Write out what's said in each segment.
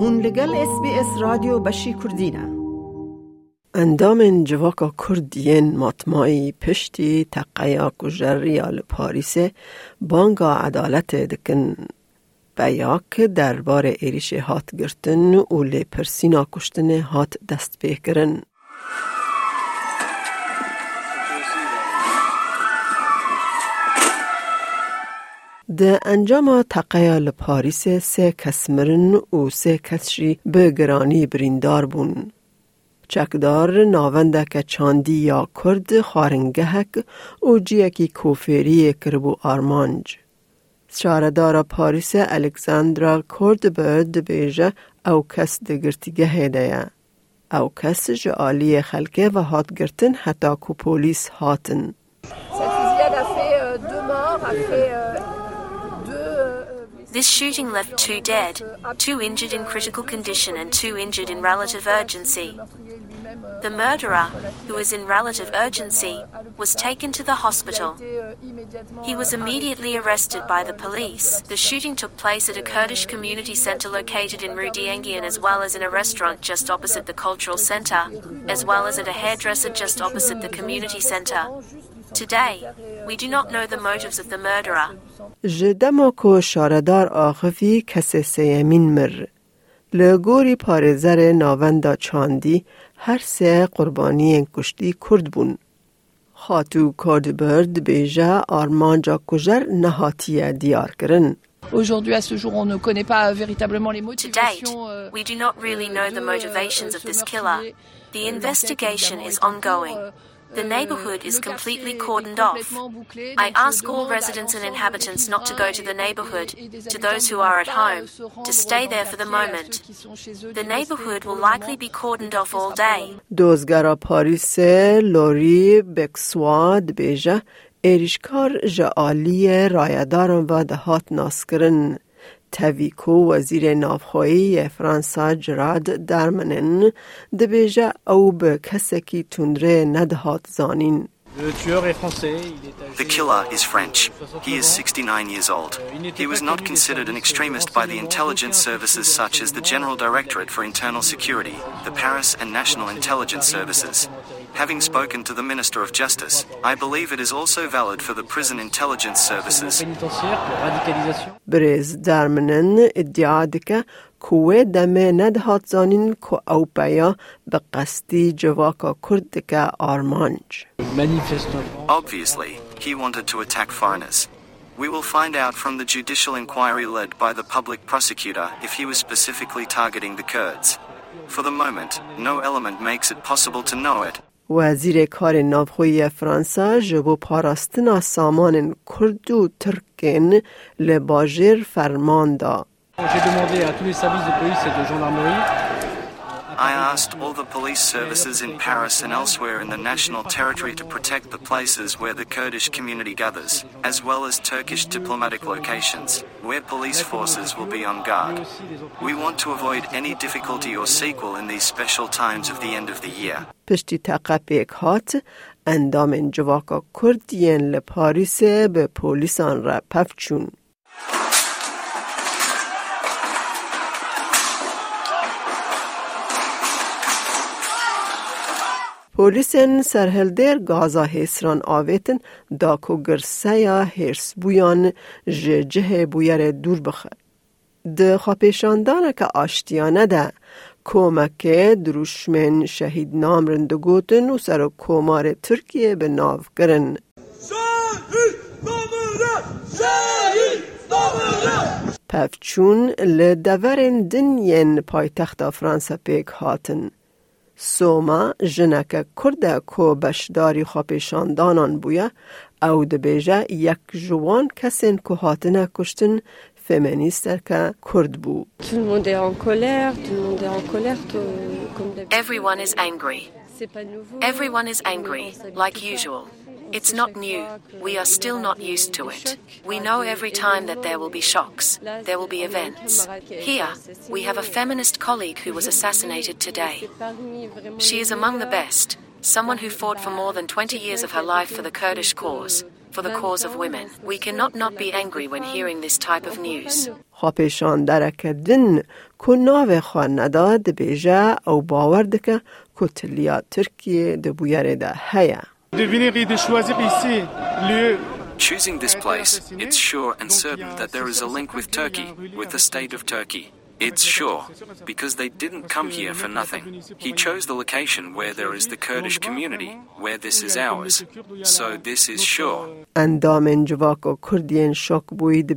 هون لگل اس بی اس رادیو بشی کردینه اندام جواکا کردین ماتمایی پشتی تقیا کجر ریال پاریس بانگا عدالت دکن بیاک دربار ایریش هات گرتن و لی پرسینا کشتن هات دست بکرن. ده انجام تقیا لپاریس سه کس مرن و سه کسشی به گرانی بریندار بون. چکدار ناونده که چاندی یا کرد خارنگهک و جیکی کوفری کربو آرمانج. شاردار پاریس الکساندرا کرد برد بیجه او کس دگرتیگه هیده او کس جعالی خلکه و هات گرتن حتی کو پولیس هاتن. This shooting left two dead, two injured in critical condition, and two injured in relative urgency. The murderer, who was in relative urgency, was taken to the hospital. He was immediately arrested by the police. The shooting took place at a Kurdish community center located in Rue d'Enghien, as well as in a restaurant just opposite the cultural center, as well as at a hairdresser just opposite the community center. Today, we do not know the motives of the murderer. ji dema ku şaredar axivî kesê sêyemîn mir li gorî parêzerê navenda çandî her sê qurbaniyên kuştî kurd bûn Xatû Kordbir dibêje armanca kujer nehatiye diyar. Aujourd'hui, à ce jour, on ne connaît pas véritablement les motivations. To date, euh, we do not really know the motivations of this killer. The investigation is ongoing. The neighborhood is completely cordoned off. I ask all residents and inhabitants not to go to the neighborhood, to those who are at home, to stay there for the moment. The neighborhood will likely be cordoned off all day. دوزگرا پاریس لوری بکسواد بیجه ایریشکار جعالی رایداران و دهات ناسکرن تویکو وزیر نافخوی فرانسا جراد درمنن دبیجه او به کسی که تندره ندهات زانین. The killer is French. He is 69 years old. He was not considered an extremist by the intelligence services such as the General Directorate for Internal Security, the Paris and National Intelligence Services. Having spoken to the Minister of Justice, I believe it is also valid for the prison intelligence services. کوه دمه ندهات زانین که او پیا به قصدی جواکا کرد که آرمانج. Obviously, he wanted to attack foreigners. We will find out from the judicial inquiry led by the public prosecutor if he was specifically targeting the Kurds. For the moment, no element makes it possible to know it. وزیر کار نافخوی فرانسا جبو پاراستنا سامان کرد و ترکن لباجر فرمان دا. I asked all the police services in Paris and elsewhere in the national territory to protect the places where the Kurdish community gathers, as well as Turkish diplomatic locations, where police forces will be on guard. We want to avoid any difficulty or sequel in these special times of the end of the year. پشتی تقبیک هات اندام جواکا کردین لپاریس به پولیسان را پفچون. پولیسن سرهلدر گازا هیسران آویتن داکو گرسه یا هرس بویان جه بویر دور بخه. ده خواپیشاندانه که آشتیانه ده کمک دروشمن شهید نام رندگوتن و سر کمار ترکیه به ناو کرن. پفچون لدورن دنین پایتخت فرانسا پیک هاتن. سوما جنک کرد کو بشداری خواپیشاندانان بویا او دبیجه یک جوان کسین که هاتنه کشتن فمینیست که کرد بو. Everyone is angry. Everyone is angry, like usual. It's not new. We are still not used to it. We know every time that there will be shocks, there will be events. Here, we have a feminist colleague who was assassinated today. She is among the best, someone who fought for more than 20 years of her life for the Kurdish cause. for the cause of women. We cannot not be angry when hearing this type of news. خواپیشان درکدن که ناو خواه نداد بیجه او باور دکه که تلیا ترکیه دبویره ده هیا. Choosing this place, it's sure and certain that there is a link with Turkey, with the state of Turkey. It's sure, because they didn't come here for nothing. He chose the location where there is the Kurdish community, where this is ours. So this is sure. اندام جواکو کردین شک بوید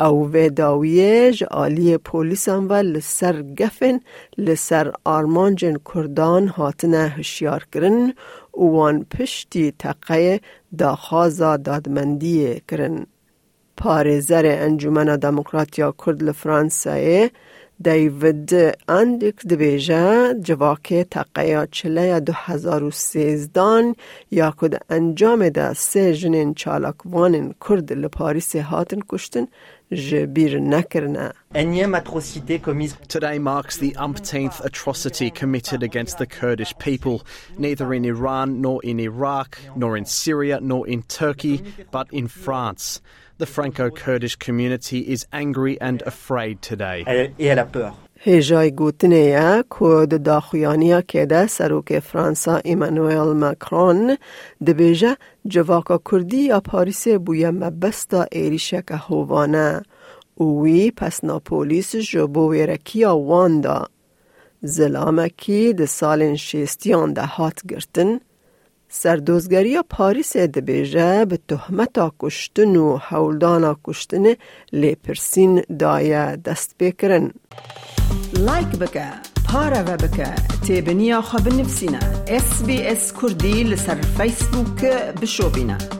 او و عالی آلی پولیس هم و لسر گفن لسر آرمان جن کردان هاتنه هشیار کرن و وان پشتی تقیه داخواز دادمندی کرن. پار زر دموکراتیا کرد لفرانسایه دیوید اندک دویجه جواک تقیه چله دو هزار و سیزدان یا کد انجام ده سه جنین چالاکوان کرد لپاریس هاتن کشتن Today marks the umpteenth atrocity committed against the Kurdish people, neither in Iran nor in Iraq, nor in Syria nor in Turkey, but in France. The Franco Kurdish community is angry and afraid today. هێژای گوتنەیە کۆد که ده سروک فرانسا ایمانویل مکرون ده بیجه جواکا کردی یا پاریسێ بووە مەبەستا ئێریشەکە هۆوانە اوی پس ناپولیس ji بۆ واندا. زلامەکی ده سال شیستیان ده هات گرتن سردوزگری یا پاریس دەبێژە به تهمت کشتن و حولدان کشتن لپرسین لێپرسین دست بکرن. لایک بکه پارا و بکه تیب نیا خواب نفسینا اس بی اس کردی لسر فیسبوک بشو بینه